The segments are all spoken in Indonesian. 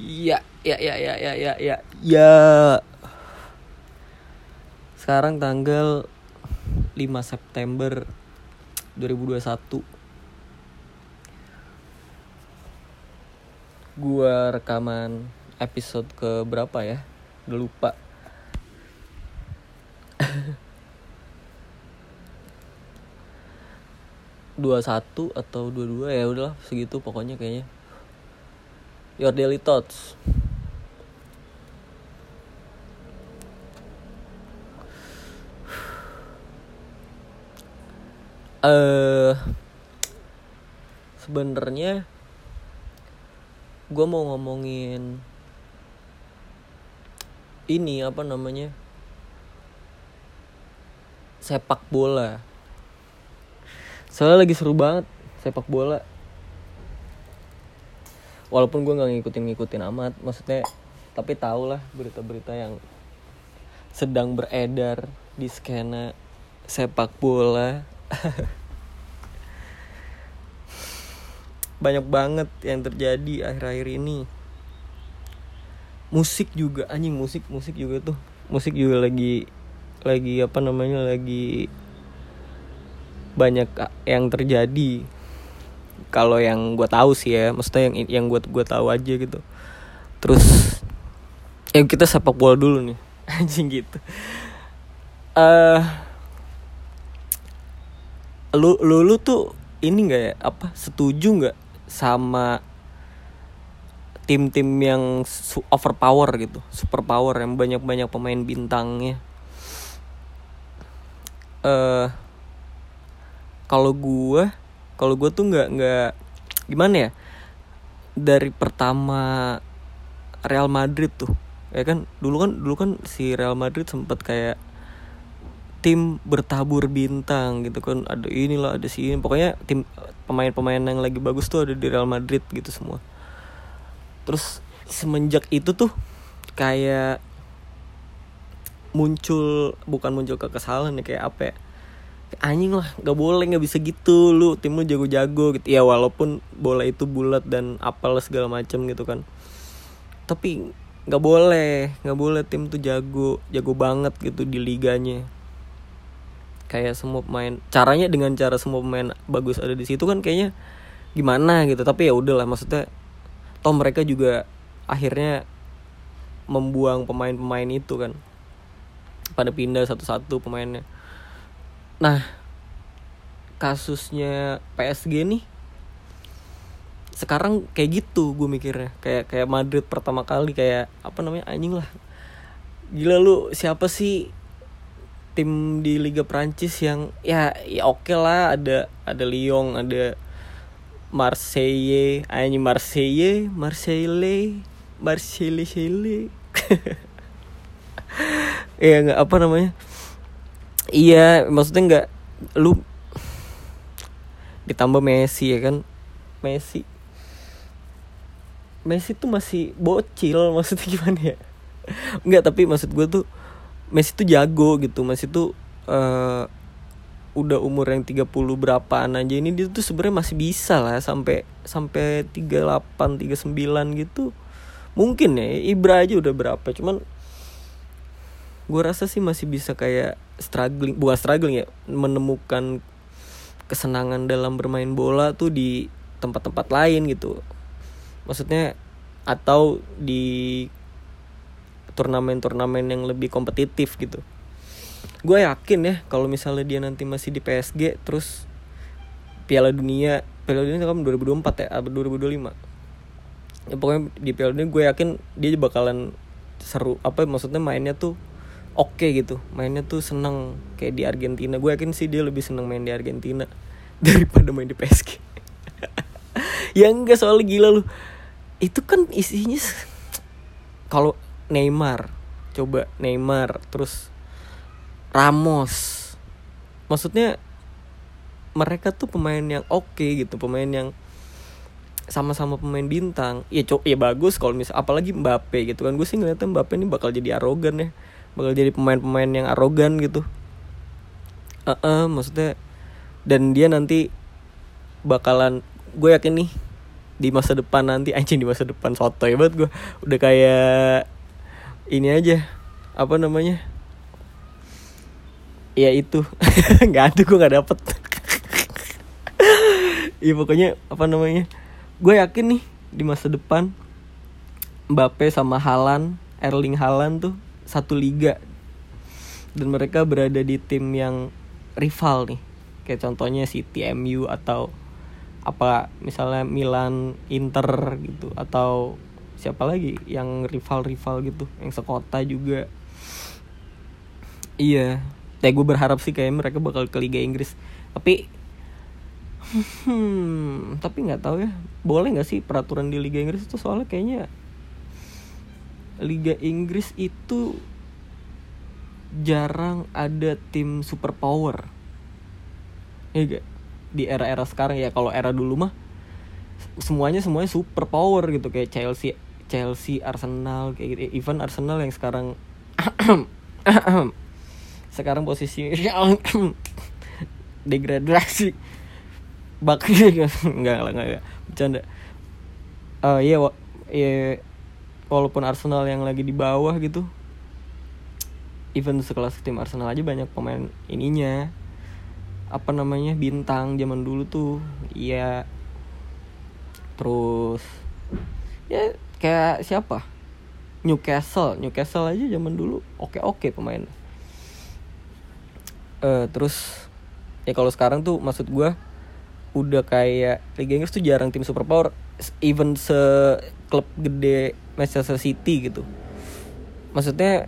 Ya, ya, ya, ya, ya, ya, ya, ya. Sekarang tanggal 5 September 2021. Gua rekaman episode ke berapa ya? Udah lupa. dua satu atau dua dua ya udahlah segitu pokoknya kayaknya your daily thoughts. Eh sebenarnya gue mau ngomongin ini apa namanya sepak bola. Soalnya lagi seru banget sepak bola walaupun gue nggak ngikutin ngikutin amat maksudnya tapi tau lah berita-berita yang sedang beredar di skena sepak bola. Banyak banget yang terjadi akhir-akhir ini. Musik juga anjing musik musik juga tuh. Musik juga lagi lagi apa namanya lagi banyak yang terjadi kalau yang gue tahu sih ya maksudnya yang yang gue gue tahu aja gitu. Terus ya kita sepak bola dulu nih. Anjing gitu. Eh uh, lu lu lu tuh ini nggak ya? Apa setuju nggak sama tim-tim yang overpower gitu? Super power yang banyak banyak pemain bintangnya. Eh uh, kalau gue kalau gue tuh nggak nggak gimana ya? Dari pertama Real Madrid tuh ya kan? Dulu kan dulu kan si Real Madrid sempat kayak tim bertabur bintang gitu kan. Ada inilah ada si ini pokoknya tim pemain-pemain yang lagi bagus tuh ada di Real Madrid gitu semua. Terus semenjak itu tuh kayak muncul bukan muncul kekesalan ya kayak apa ya anjing lah nggak boleh nggak bisa gitu. Lu tim lu jago-jago gitu. Ya walaupun bola itu bulat dan apal segala macem gitu kan. Tapi nggak boleh nggak boleh tim tuh jago jago banget gitu di liganya. Kayak semua pemain caranya dengan cara semua pemain bagus ada di situ kan kayaknya gimana gitu. Tapi ya udahlah maksudnya toh mereka juga akhirnya membuang pemain-pemain itu kan. Pada pindah satu-satu pemainnya nah kasusnya PSG nih sekarang kayak gitu gue mikirnya. Kayak kayak Madrid pertama kali kayak apa namanya anjing lah. Gila lu siapa sih tim di Liga Prancis yang ya ya oke okay lah ada ada Lyon ada Marseille anjing Marseille Marseille Marseille Marseille. Ya nggak apa namanya iya maksudnya nggak lu ditambah Messi ya kan? Messi. Messi tuh masih bocil maksudnya gimana ya? Nggak tapi maksud gue tuh Messi tuh jago gitu. Messi tuh uh, udah umur yang 30 berapaan aja ini dia tuh sebenarnya masih bisa lah sampai sampai 38 39 gitu. Mungkin ya Ibra aja udah berapa cuman gue rasa sih masih bisa kayak struggling bukan struggling ya menemukan kesenangan dalam bermain bola tuh di tempat-tempat lain gitu. Maksudnya atau di turnamen-turnamen yang lebih kompetitif gitu. Gue yakin ya kalau misalnya dia nanti masih di PSG terus Piala Dunia Piala Dunia kan 2024 ya atau 2025 ya pokoknya di Piala Dunia gue yakin dia bakalan seru apa maksudnya mainnya tuh oke okay gitu. Mainnya tuh seneng kayak di Argentina. Gue yakin sih dia lebih seneng main di Argentina daripada main di PSG ya enggak soalnya gila lu. Itu kan isinya kalau Neymar coba Neymar terus Ramos. Maksudnya mereka tuh pemain yang oke okay gitu pemain yang sama-sama pemain bintang. Ya cok ya bagus kalau misal apalagi Mbappe gitu kan. Gue sih ngeliatnya Mbappe ini bakal jadi arogan ya bakal jadi pemain-pemain yang arogan gitu. Uh -uh, maksudnya dan dia nanti bakalan gue yakin nih di masa depan nanti anjing di masa depan soto ya banget gue udah kayak ini aja apa namanya? Ya itu nggak ada gue nggak dapet. Iya pokoknya apa namanya? Gue yakin nih di masa depan Mbappe sama Halan Erling Haaland tuh satu liga. Dan mereka berada di tim yang rival nih. Kayak contohnya City MU atau apa misalnya Milan Inter gitu. Atau siapa lagi yang rival-rival gitu. Yang sekota juga. Iya. Ya gue berharap sih kayak mereka bakal ke Liga Inggris. Tapi hmm tapi nggak tahu ya. Boleh nggak sih peraturan di Liga Inggris itu soalnya kayaknya Liga Inggris itu jarang ada tim super power. Ya gak? di era-era sekarang ya kalau era dulu mah semuanya semuanya super power gitu kayak Chelsea Chelsea Arsenal kayak gitu. Even Arsenal yang sekarang sekarang posisi degradasi. Bak enggak lah enggak bercanda. Uh, iya iya walaupun Arsenal yang lagi di bawah gitu even sekelas tim Arsenal aja banyak pemain ininya. Apa namanya bintang zaman dulu tuh iya. Terus ya kayak siapa? Newcastle. Newcastle aja zaman dulu oke oke pemain. Uh, terus ya kalau sekarang tuh maksud gue udah kayak Liga Inggris tuh jarang tim super power even se klub gede Manchester City gitu. Maksudnya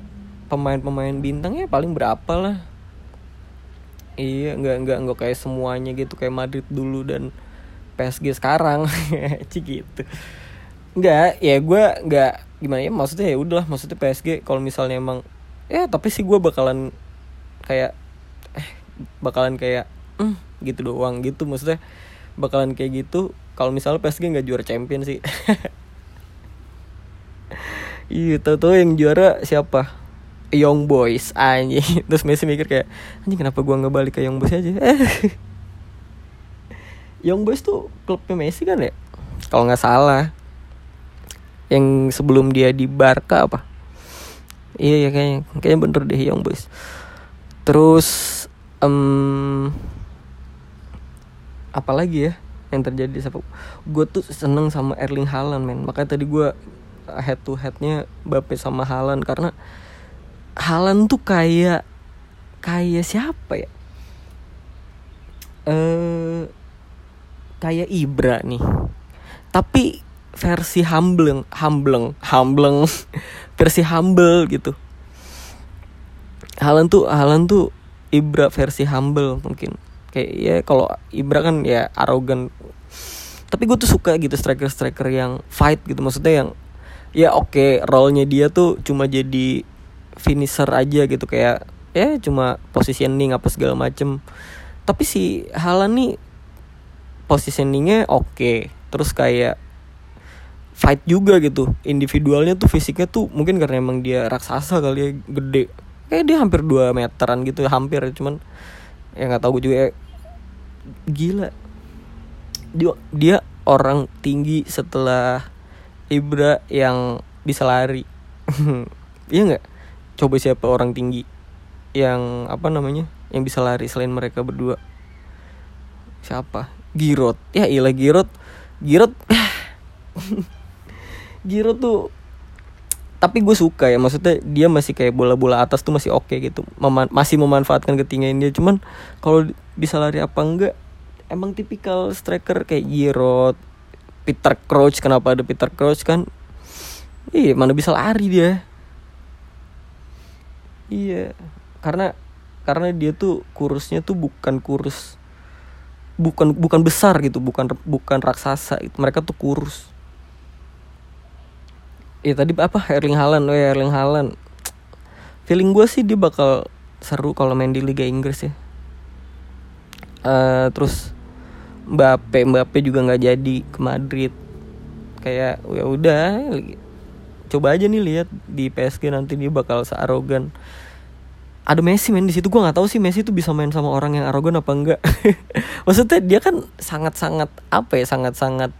pemain-pemain bintangnya paling berapa lah. Iya nggak nggak nggak kayak semuanya gitu kayak Madrid dulu dan PSG sekarang. Cik gitu. Nggak ya gue nggak gimana ya maksudnya ya udahlah maksudnya PSG kalau misalnya emang ya tapi sih gue bakalan kayak eh bakalan kayak mm, gitu doang gitu maksudnya bakalan kayak gitu kalau misalnya PSG nggak juara champion sih. Iya tau tau yang juara siapa? Young Boys anjing. Terus Messi mikir kayak anjing kenapa gua nggak balik ke Young Boys aja? Young Boys tuh klubnya Messi kan ya? Kalau nggak salah. Yang sebelum dia di Barca apa? Iya ya kayaknya. Kayaknya bener deh Young Boys. Terus um, apalagi ya yang terjadi sama gue tuh seneng sama Erling Haaland men makanya tadi gue head to headnya Bape sama Haaland karena Halan tuh kayak kayak siapa ya? Eh uh, kayak Ibra nih. Tapi versi humble, humble, humble, versi humble gitu. Halan tuh Halan tuh Ibra versi humble mungkin. Kayak ya kalau Ibra kan ya arogan. Tapi gue tuh suka gitu striker-striker yang fight gitu. Maksudnya yang ya oke okay, role-nya dia tuh cuma jadi finisher aja gitu kayak ya cuma positioning apa segala macem tapi si Halan nih positioningnya oke okay. terus kayak fight juga gitu individualnya tuh fisiknya tuh mungkin karena emang dia raksasa kali ya gede kayak dia hampir 2 meteran gitu hampir cuman ya nggak tahu gue juga gila. Dia dia orang tinggi setelah Ibra yang bisa lari. Iya nggak? Coba siapa orang tinggi yang apa namanya yang bisa lari selain mereka berdua? Siapa? Girot ya ilah Girot Girot Girot tuh tapi gue suka ya maksudnya dia masih kayak bola-bola atas tuh masih oke okay gitu. Mema masih memanfaatkan ketinggian dia. Cuman kalau bisa lari apa enggak emang tipikal striker kayak Giroud Peter Crouch. Kenapa ada Peter Crouch kan? Iya mana bisa lari dia. Iya, karena karena dia tuh kurusnya tuh bukan kurus bukan bukan besar gitu, bukan bukan raksasa. Itu. Mereka tuh kurus. Ya tadi apa? Erling Haaland, oh ya Erling Haaland. Feeling gue sih dia bakal seru kalau main di Liga Inggris ya. Uh, terus Mbappe Mbappe juga nggak jadi ke Madrid. Kayak ya udah coba aja nih lihat di PSG nanti dia bakal searogan. Ada Messi main di situ. Gue nggak tahu sih Messi tuh bisa main sama orang yang arogan apa enggak maksudnya dia kan sangat sangat apa ya sangat sangat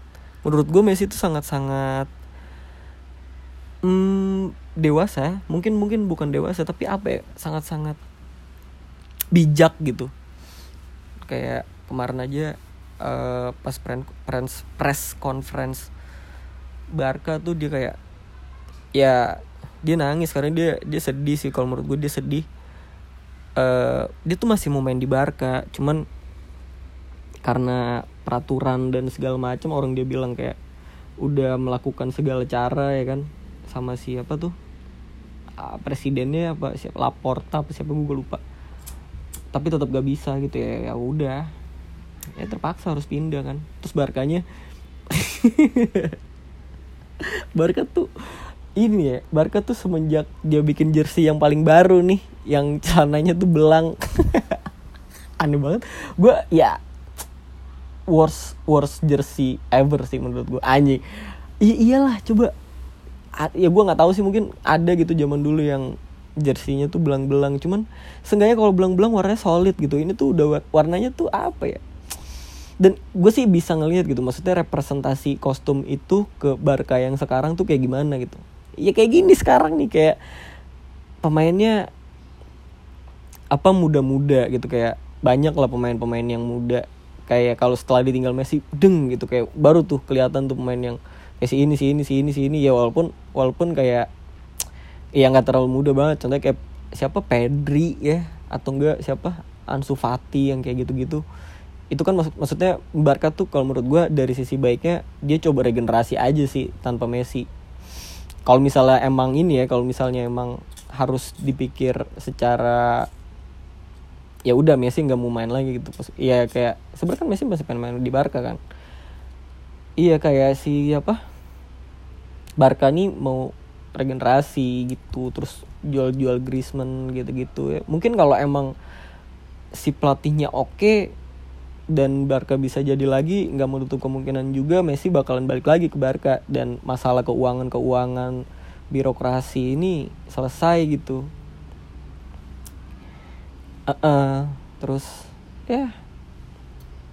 menurut gue Messi itu sangat sangat hmm, dewasa mungkin mungkin bukan dewasa tapi apa ya sangat sangat bijak gitu. Kayak kemarin aja uh, pas press press conference Barca tuh dia kayak ya dia nangis karena dia dia sedih sih kalau menurut gue dia sedih. Uh, dia tuh masih mau main di Barca cuman karena peraturan dan segala macam orang dia bilang kayak udah melakukan segala cara ya kan sama siapa tuh? Uh, presidennya apa? Siapa? Laporta apa siapa? Gue lupa. Tapi tetap gak bisa gitu ya. Ya udah. Ya terpaksa harus pindah kan. Terus Barkanya? Barca tuh ini ya Barca tuh semenjak dia bikin jersey yang paling baru nih yang celananya tuh belang. Aneh banget. Gue ya worst worst jersey ever sih menurut gue anjing. I iyalah coba ya gue nggak tahu sih mungkin ada gitu zaman dulu yang jersinya tuh belang-belang. Cuman seenggaknya kalau belang-belang warnanya solid gitu. Ini tuh udah warnanya tuh apa ya? Dan gue sih bisa ngelihat gitu maksudnya representasi kostum itu ke Barca yang sekarang tuh kayak gimana gitu. Ya kayak gini sekarang nih kayak pemainnya apa muda-muda gitu. Kayak banyak lah pemain-pemain yang muda. Kayak kalau setelah ditinggal Messi deng gitu. Kayak baru tuh kelihatan tuh pemain yang kayak si ini si ini si ini si ini ya walaupun walaupun kayak ya nggak terlalu muda banget. Contohnya kayak siapa? Pedri ya. Atau enggak siapa? Ansu Fati yang kayak gitu-gitu. Itu kan maksud maksudnya Barca tuh kalau menurut gue dari sisi baiknya dia coba regenerasi aja sih tanpa Messi. Kalau misalnya emang ini ya kalau misalnya emang harus dipikir secara ya udah Messi nggak mau main lagi gitu. Ya kayak sebenarnya kan Messi masih pengen main di Barca kan. Iya kayak si apa Barca nih mau regenerasi gitu terus jual-jual Griezmann gitu-gitu ya. Mungkin kalau emang si pelatihnya oke dan Barca bisa jadi lagi nggak menutup kemungkinan juga Messi bakalan balik lagi ke Barca. Dan masalah keuangan keuangan birokrasi ini selesai gitu. Uh -uh, terus ya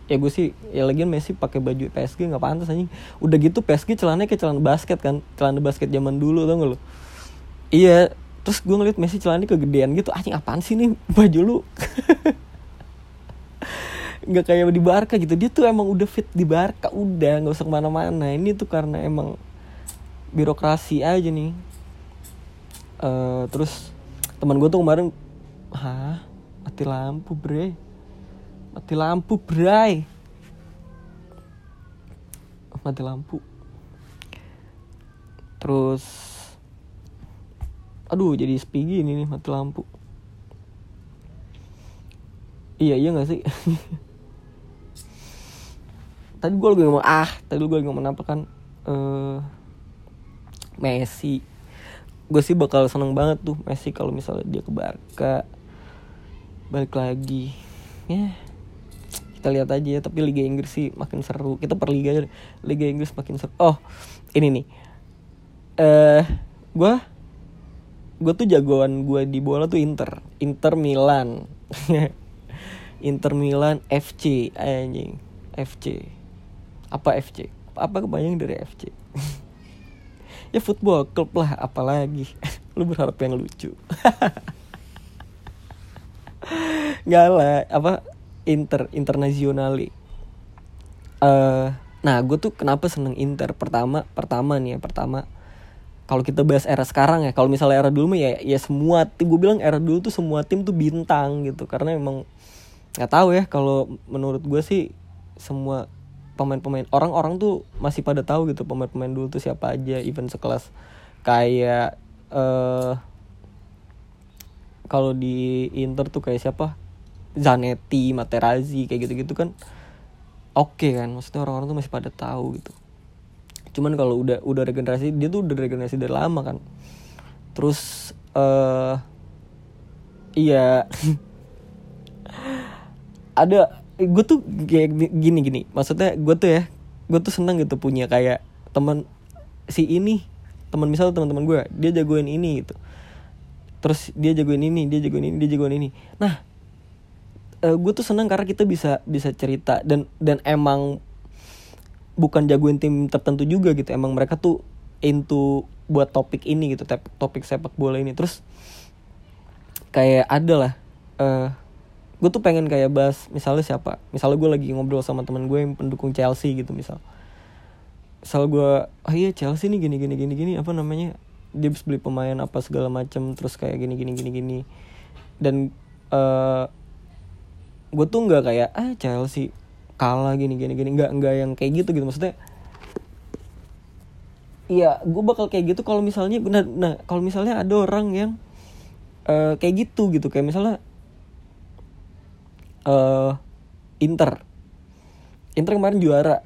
ya gue sih ya lagi Messi pakai baju PSG nggak pantas anjing. Udah gitu PSG celananya kayak celana basket kan celana basket zaman dulu tau gak lo iya terus gue ngeliat Messi celananya kegedean gitu anjing apaan sih nih baju lu? Nggak kayak di Barca gitu dia tuh emang udah fit di Barca udah nggak usah ke mana-mana. Ini tuh karena emang birokrasi aja nih. Uh, terus teman gue tuh kemarin hah? Mati lampu bre mati lampu bray. Mati lampu. Terus aduh jadi spigi ini nih mati lampu. Iya iya gak sih? Tadi gue lagi ngomong ah tadi gue lagi ngomong apa kan? Uh, Messi. Gue sih bakal seneng banget tuh Messi kalau misalnya dia ke Barca. Balik lagi. Ya. yeah kita lihat aja ya tapi Liga Inggris sih makin seru. Kita per liga Liga Inggris makin seru. Oh ini nih. Eh uh, gue gue tuh jagoan gue di bola tuh Inter. Inter Milan. Inter Milan FC anjing. FC apa FC apa kebanyakan dari FC ya football klub lah apalagi. Lu berharap yang lucu. Gak lah apa Inter internasionali uh, nah gue tuh kenapa seneng Inter? Pertama pertama nih ya pertama kalau kita bahas era sekarang ya kalau misalnya era dulu mah ya ya semua tim gue bilang era dulu tuh semua tim tuh bintang gitu karena emang nggak tahu ya kalau menurut gue sih semua pemain-pemain orang-orang tuh masih pada tahu gitu pemain-pemain dulu tuh siapa aja event sekelas kayak uh, kalau di Inter tuh kayak siapa Zanetti, Materazzi kayak gitu-gitu kan oke okay kan? Maksudnya orang-orang tuh masih pada tahu gitu. Cuman kalau udah udah regenerasi dia tuh udah regenerasi dari lama kan. Terus eh uh, iya. Ada gue tuh kayak gini gini. Maksudnya gue tuh ya gue tuh seneng gitu punya kayak teman si ini teman misal teman-teman gue dia jagoin ini gitu. Terus dia jagoin ini dia jagoin ini dia jagoin ini. Nah uh, eh, gue tuh seneng karena kita bisa bisa cerita dan dan emang bukan jagoin tim tertentu juga gitu. Emang mereka tuh into buat topik ini gitu topik sepak bola ini. Terus kayak ada lah uh, gue tuh pengen kayak bahas misalnya siapa. Misalnya gue lagi ngobrol sama teman gue yang pendukung Chelsea gitu misal. Misal gue oh iya Chelsea nih gini gini gini gini apa namanya? Dia bisa beli pemain apa segala macam terus kayak gini gini gini gini. Dan uh, gue tuh nggak kayak ah Chelsea kalah gini gini gini. Nggak nggak yang kayak gitu gitu. Maksudnya Iya, gue bakal kayak gitu kalau misalnya nah, nah kalau misalnya ada orang yang uh, kayak gitu gitu. Kayak misalnya uh, Inter. Inter kemarin juara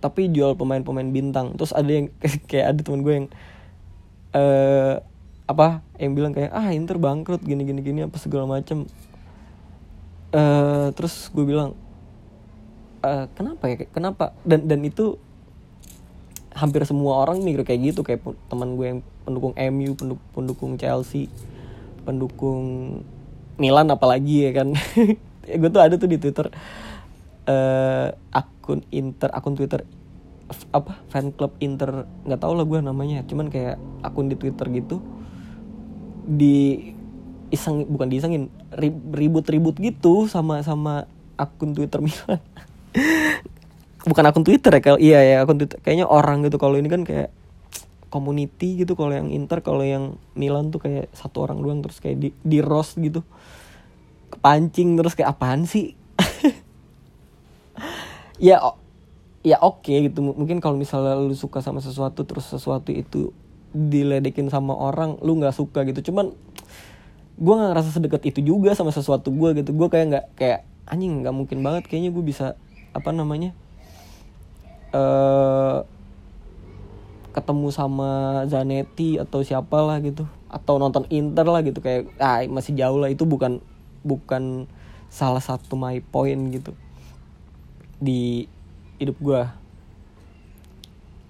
tapi jual pemain-pemain bintang. Terus ada yang kayak ada temen gue yang uh, apa yang bilang kayak ah Inter bangkrut gini gini gini apa segala macem uh, terus gue bilang uh, kenapa ya? Kenapa? Dan dan itu hampir semua orang mikir kayak gitu. Kayak teman gue yang pendukung MU pendukung, Chelsea pendukung Milan apalagi ya kan. Gue tuh ada tuh di Twitter uh, akun Inter akun Twitter apa fan club Inter. Nggak tau lah gue namanya. Cuman kayak akun di Twitter gitu di iseng bukan diisengin ribut-ribut gitu sama sama akun Twitter Milan. Bukan akun Twitter ya kalau iya ya akun Twitter. Kayaknya orang gitu kalau ini kan kayak community gitu kalau yang Inter kalau yang Milan tuh kayak satu orang doang terus kayak di di roast gitu. Kepancing terus kayak apaan sih? Ya ya oke okay, gitu mungkin kalau misalnya lu suka sama sesuatu terus sesuatu itu diledekin sama orang lu nggak suka gitu. Cuman gue nggak ngerasa sedekat itu juga sama sesuatu gue gitu. Gue kayak nggak kayak anjing nggak mungkin banget kayaknya gue bisa apa namanya uh, ketemu sama Zanetti atau siapa lah gitu. Atau nonton Inter lah gitu. Kayak ah masih jauh lah itu bukan bukan salah satu my point gitu. Di hidup gue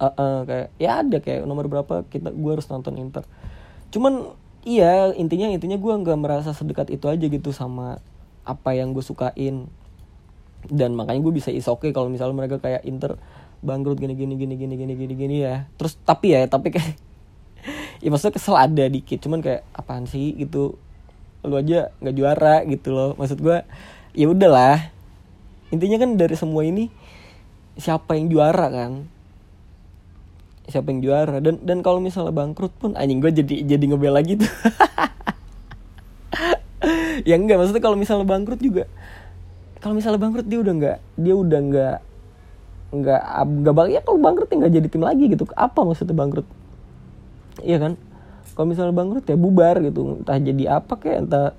uh, uh, kayak ya ada kayak nomor berapa kita gue harus nonton Inter. Cuman iya intinya intinya gue nggak merasa sedekat itu aja gitu sama apa yang gue sukain. Dan makanya gue bisa is oke okay kalau misalnya mereka kayak Inter bangkrut gini gini gini gini gini gini gini ya. Terus tapi ya tapi kayak ya maksudnya kesel ada dikit cuman kayak apaan sih? gitu. Lu aja nggak juara gitu loh. Maksud gue ya udahlah. Intinya kan dari semua ini siapa yang juara kan siapa yang juara. Dan dan kalau misalnya bangkrut pun anjing gue jadi jadi lagi tuh. Ya enggak maksudnya kalau misalnya bangkrut juga kalau misalnya bangkrut dia udah nggak dia udah nggak nggak nggak bang ya kalau bangkrut ya nggak jadi tim lagi gitu. Apa maksudnya bangkrut? Iya kan? Kalau misalnya bangkrut ya bubar gitu. Entah jadi apa kayak entah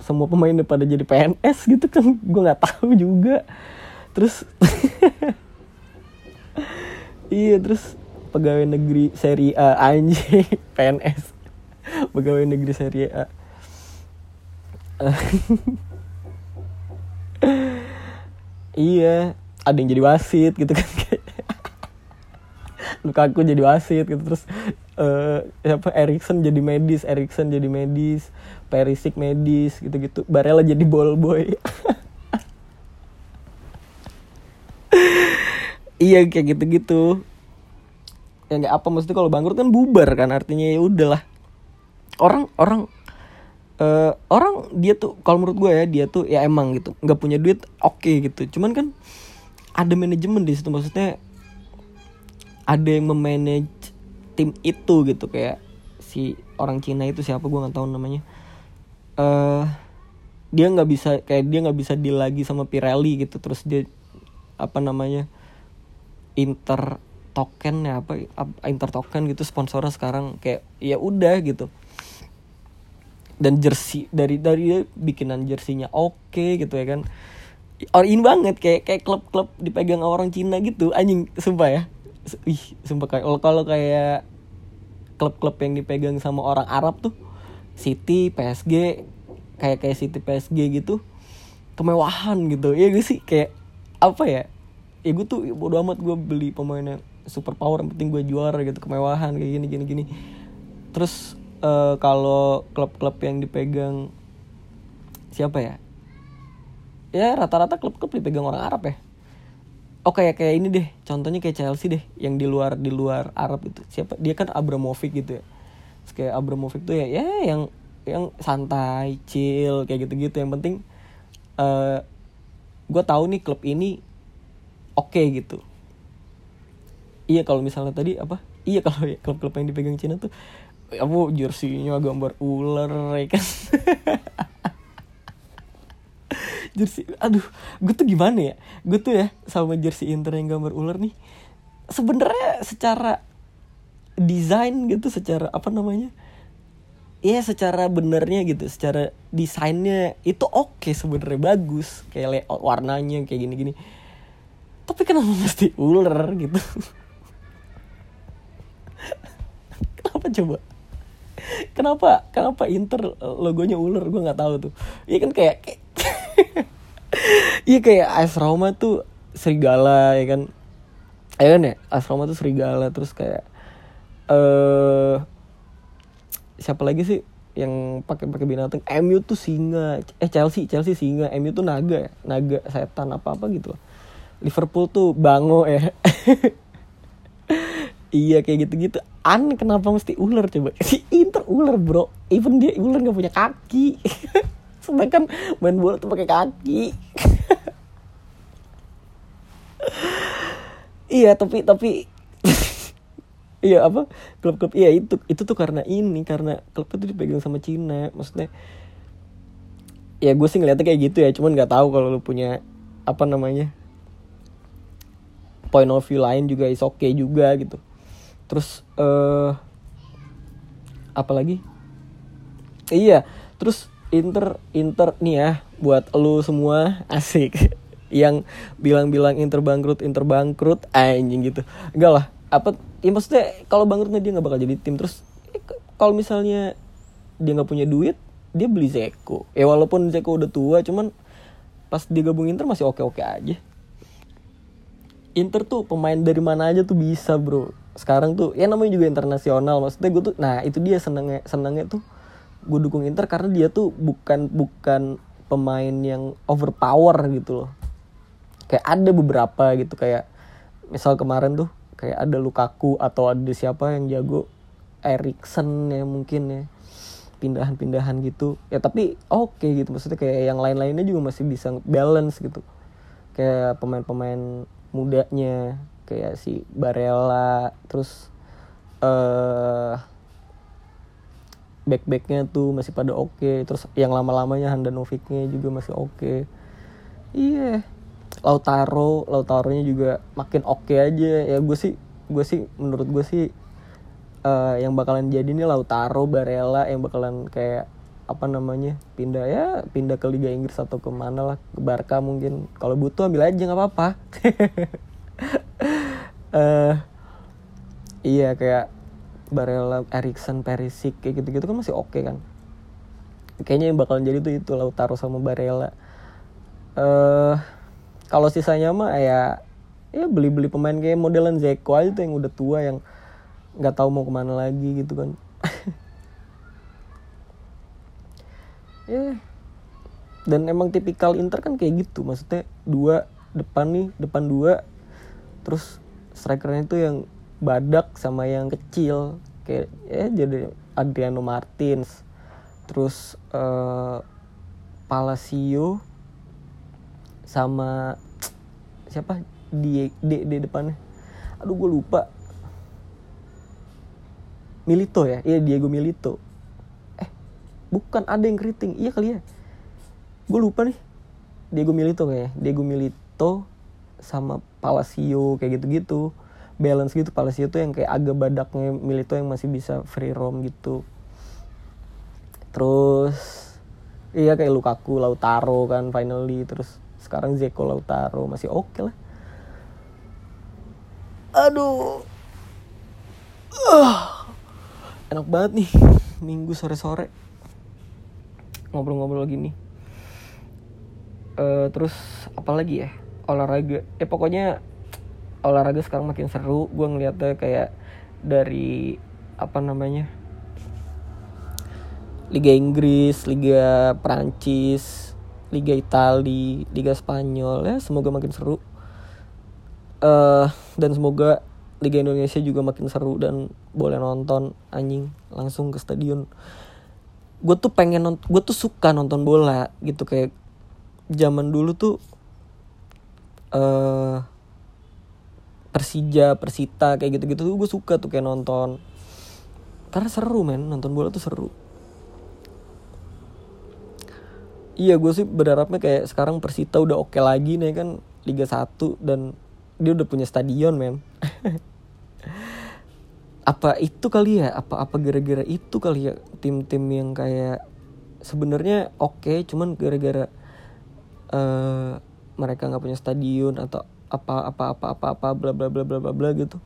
semua pemain pada jadi PNS gitu kan. Gue nggak tahu juga. Terus iya terus pegawai negeri seri A anjing PNS pegawai negeri seri A. Iya ada yang jadi wasit gitu kan Lukaku jadi wasit gitu terus uh, apa Erikson jadi medis Erikson jadi medis Perisic medis gitu-gitu. Barella jadi ball boy iya kayak gitu-gitu. Ya nggak apa maksudnya kalau bangkrut kan bubar kan artinya ya udahlah. Orang orang uh, orang dia tuh kalau menurut gue ya dia tuh ya emang gitu nggak punya duit oke okay, gitu. Cuman kan ada manajemen di situ maksudnya ada yang memanage tim itu gitu kayak si orang Cina itu siapa gue nggak tahu namanya. Uh, dia nggak bisa kayak dia nggak bisa deal lagi sama Pirelli gitu terus dia apa namanya inter token ya apa inter token gitu sponsornya sekarang kayak ya udah gitu. Dan jersey dari dari bikinan jersinya oke okay, gitu ya kan. Or in banget kayak kayak klub-klub dipegang orang Cina gitu anjing sumpah ya. Ih sumpah kayak kalau kayak klub-klub yang dipegang sama orang Arab tuh City PSG kayak kayak City PSG gitu kemewahan gitu. Ya gue sih? Kayak apa ya ya gue tuh bodo amat gue beli pemainnya super power yang penting gue juara gitu kemewahan kayak gini gini gini. Terus uh, kalau klub-klub yang dipegang siapa ya? Ya rata-rata klub-klub dipegang orang Arab ya. Oh kayak kayak ini deh contohnya kayak Chelsea deh yang di luar di luar Arab itu. Siapa? Dia kan Abramovich gitu ya. Terus kayak Abramovich tuh ya ya yang yang santai chill kayak gitu gitu yang penting eh gue tahu nih klub ini oke gitu. Iya kalau misalnya tadi apa? Iya kalau ya, klub-klub yang dipegang Cina tuh apa jersinya gambar ular ya kan? Jersey aduh gue tuh gimana ya? Gue tuh ya sama jersey Inter yang gambar ular nih sebenarnya secara desain gitu secara apa namanya? Iya secara benernya gitu, secara desainnya itu oke sebenarnya bagus, kayak layout warnanya kayak gini-gini. Tapi kenapa mesti ular gitu? kenapa coba? Kenapa kenapa Inter logonya ular gue nggak tahu tuh. Iya kan kayak kayak- Iya kayak AS Roma tuh serigala ya kan. Ya kan ya, AS Roma tuh serigala terus kayak eh siapa lagi sih yang pakai pakai binatang MU tuh singa eh Chelsea Chelsea singa MU tuh naga ya naga setan apa apa gitu loh. Liverpool tuh bango ya. Iya kayak gitu gitu aneh kenapa mesti ular coba. Si Inter ular bro. Even dia ular nggak punya kaki. Sedangkan main bola tuh pakai kaki. Iya tapi tapi iya apa? Klub-klub iya itu itu tuh karena ini karena klub itu dipegang sama Cina. Maksudnya ya gue sih ngeliatnya kayak gitu ya. Cuman nggak tahu kalau lu punya apa namanya point of view lain juga is okay juga gitu. Terus eh apa lagi? Iya terus Inter Inter nih ya buat lu semua asik. Yang bilang-bilang Inter bangkrut Inter bangkrut anjing gitu. Enggak lah apa ya maksudnya kalau bangkrutnya dia nggak bakal jadi tim. Terus eh, kalau misalnya dia nggak punya duit dia beli Zeko. Ya walaupun Zeko udah tua cuman pas dia gabung Inter masih oke-oke aja Inter tuh pemain dari mana aja tuh bisa bro. Sekarang tuh ya namanya juga internasional maksudnya gue tuh nah itu dia senengnya senengnya tuh gue dukung Inter karena dia tuh bukan bukan pemain yang overpower gitu loh. Kayak ada beberapa gitu kayak misal kemarin tuh kayak ada Lukaku atau ada siapa yang jago Erikson ya mungkin ya pindahan-pindahan gitu. Ya tapi oke gitu maksudnya kayak yang lain-lainnya juga masih bisa balance gitu. Kayak pemain-pemain mudanya kayak si Barella terus eh back-backnya tuh masih pada oke terus yang lama-lamanya Handanovic-nya juga masih oke. Iya Lautaro Lautaro-nya juga makin oke aja. Ya gue sih gue sih menurut gue sih eh, yang bakalan jadi nih Lautaro Barella yang bakalan kayak apa namanya pindah ya pindah ke Liga Inggris atau ke mana lah ke Barca mungkin kalau butuh ambil aja nggak apa-apa eh iya kayak Barella, Erikson, Perisic kayak gitu-gitu kan masih oke kan. Kayaknya yang bakalan jadi tuh itu Lautaro sama Barella. Eh kalau sisanya mah ya ya beli-beli pemain kayak modelan Zeko aja tuh yang udah tua yang nggak tahu mau ke mana lagi gitu kan. ya dan emang tipikal Inter kan kayak gitu maksudnya dua depan nih depan dua. Terus strikernya itu yang badak sama yang kecil. Kayak ya jadi Adriano Martins. Terus eh, Palacio sama siapa? Di di, di depannya. Aduh gue lupa. Milito ya? Iya Diego Milito bukan ada yang keriting. Iya kali ya. Gue lupa nih. Diego Milito kayaknya. Diego Milito sama Palacio kayak gitu-gitu. Balance gitu. Palacio tuh yang kayak agak badaknya Milito yang masih bisa free roam gitu. Terus iya kayak Lukaku Lautaro kan finally. Terus sekarang Zeko Lautaro. Masih oke lah. Aduh. Ah. enak banget nih. Minggu sore-sore ngobrol-ngobrol gini. Eh terus apa lagi ya? Olahraga. Eh pokoknya olahraga sekarang makin seru. Gue ngeliatnya kayak dari apa namanya Liga Inggris, Liga Prancis, Liga Itali, Liga Spanyol. Ya semoga makin seru. eh dan semoga Liga Indonesia juga makin seru dan boleh nonton anjing langsung ke stadion gue tuh pengen gue tuh suka nonton bola gitu kayak zaman dulu tuh eh Persija Persita kayak gitu-gitu tuh gue suka tuh kayak nonton. Karena seru men. Nonton bola tuh seru. Iya gue sih berharapnya kayak sekarang Persita udah oke lagi nih kan Liga 1 dan dia udah punya stadion men apa itu kali ya? Apa apa gara-gara itu kali ya? Tim-tim yang kayak sebenarnya oke cuman gara-gara eh mereka nggak punya stadion atau apa apa apa apa apa bla bla bla bla bla bla gitu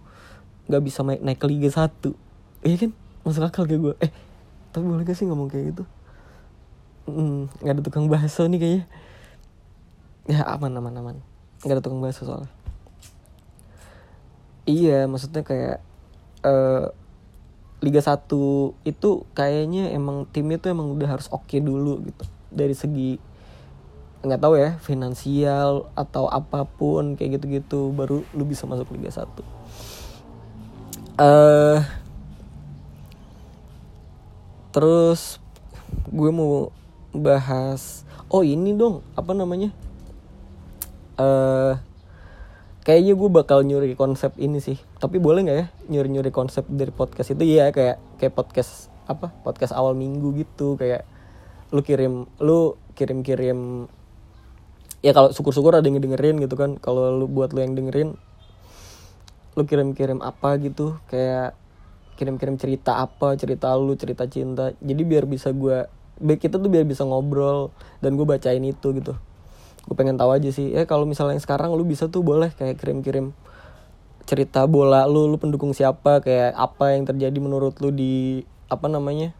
nggak bisa naik naik ke Liga 1 iya kan? Masuk akal kayak gue eh tapi boleh gak sih ngomong kayak gitu? Hmm, nggak ada tukang bakso nih kayaknya. Ya aman aman aman. Nggak ada tukang bakso soalnya. Iya maksudnya kayak eh Liga 1 itu kayaknya emang timnya tuh emang udah harus oke dulu gitu. Dari segi nggak tahu ya finansial atau apa pun kayak gitu-gitu baru lu bisa masuk Liga 1 eh terus gue mau bahas oh ini dong apa namanya? Eh kayaknya gue bakal nyuri konsep ini sih. Tapi boleh nggak ya nyuri nyuri konsep dari podcast itu? Ya kayak kayak podcast apa podcast awal minggu gitu. Kayak lu kirim lu kirim kirim ya kalau syukur syukur ada yang dengerin gitu kan. Kalau lu buat lu yang dengerin lu kirim kirim apa gitu. Kayak kirim kirim cerita apa cerita lu cerita cinta. Jadi biar bisa gue kita tuh biar bisa ngobrol dan gue bacain itu gitu gue pengen tahu aja sih. Ya kalau misalnya yang sekarang lu bisa tuh boleh kayak kirim kirim cerita bola lu lu pendukung siapa kayak apa yang terjadi menurut lu di apa namanya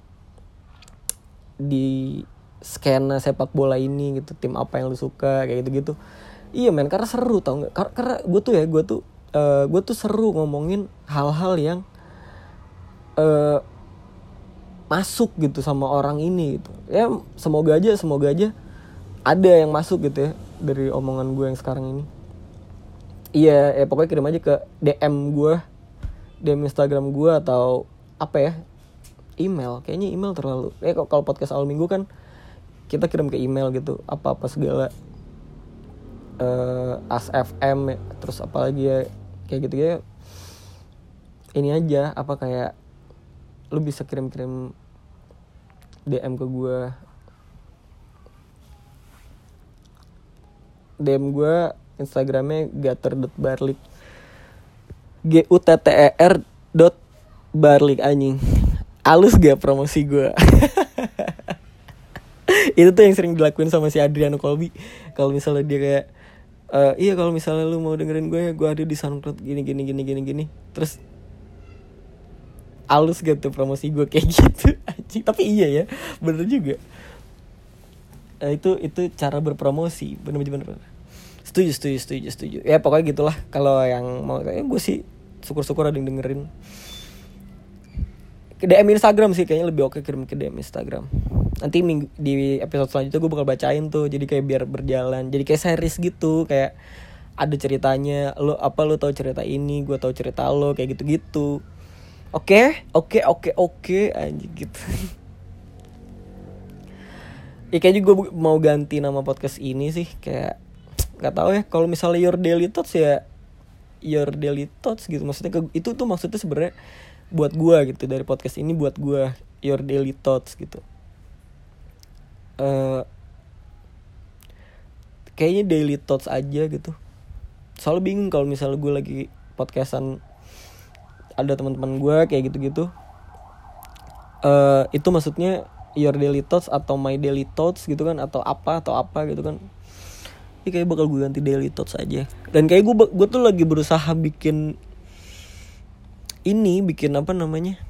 di skena sepak bola ini gitu tim apa yang lu suka kayak gitu gitu iya men karena seru tau nggak? Kar- karena gue tuh ya gue tuh eh gue tuh seru ngomongin hal-hal yang eh masuk gitu sama orang ini gitu. Ya semoga aja semoga aja ada yang masuk gitu ya dari omongan gue yang sekarang ini. Iya ya pokoknya kirim aja ke DM gue DM Instagram gue atau apa ya email. Kayaknya email terlalu eh kok- kalau podcast awal minggu kan kita kirim ke email gitu apa apa segala. Eh ASFM terus apa lagi ya kayak gitu ya ini aja apa kayak lu bisa kirim-kirim DM ke gue DM gue Instagramnya gater.barlik G U T T E R dot barlik anjing. Alus gak promosi gue Itu tuh yang sering dilakuin sama si Adriano Colby. Kalau misalnya dia kayak "Eh, Iya kalau misalnya lu mau dengerin gue Gue ada di SoundCloud gini gini gini gini gini. Terus Alus gitu promosi gue kayak gitu? Anjing Tapi iya ya Bener juga itu itu cara berpromosi. Bener setuju setuju setuju setuju. Ya pokoknya gitulah. Kalau yang mau kayak gue sih syukur syukur ada yang dengerin. Ke DM Instagram sih kayaknya lebih oke kirim ke DM Instagram. Nanti minggu, di episode selanjutnya gue bakal bacain tuh jadi kayak biar berjalan. Jadi kayak series gitu kayak ada ceritanya lo apa lo tahu cerita ini gue tahu cerita lo kayak gitu gitu oke? Oke oke oke. Anjing gitu ya kayaknya gue mau ganti nama podcast ini sih kayak nggak tahu ya kalau misalnya your daily thoughts ya your daily thoughts gitu. Maksudnya ke, itu tuh maksudnya sebenarnya buat gue gitu dari podcast ini buat gue your daily thoughts gitu. Eh kayaknya daily thoughts aja gitu. Soalnya bingung kalau misalnya gue lagi podcastan ada teman-teman gue kayak gitu-gitu. Eh itu maksudnya your daily thoughts atau my daily thoughts gitu kan atau apa atau apa gitu kan. Ini kayak bakal gue ganti daily thoughts aja. Dan kayak gue gue tuh lagi berusaha bikin ini bikin apa namanya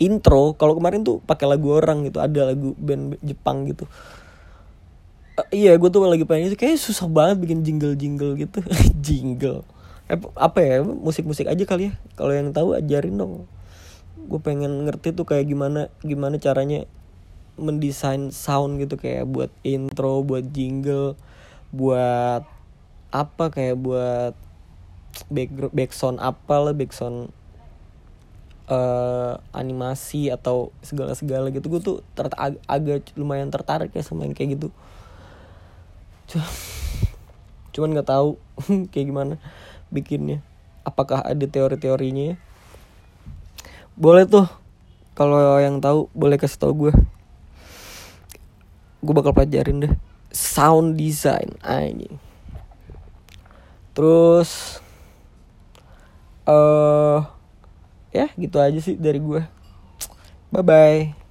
intro. Kalau kemarin tuh pakai lagu orang gitu ada lagu band Jepang gitu. Eh, iya gue tuh lagi pengen itu kayak susah banget bikin jingle jingle gitu. Jingle. Eh, apa ya musik musik aja kali ya. Kalau yang tahu ajarin dong. Gue pengen ngerti tuh kayak gimana gimana caranya mendesain sound gitu kayak buat intro buat jingle buat apa kayak buat background backsound apa lah backsound eh animasi atau segala segala gitu. Gue tuh ter ag- agak lumayan tertarik ya sama yang kayak gitu. Cu- cuman nggak tahu kayak gimana bikinnya. Apakah ada teori-teorinya ya? Boleh tuh kalau yang tahu boleh kasih tau gue gue bakal pelajarin deh. Sound design anjing. Terus eh ya gitu aja sih dari gue bye bye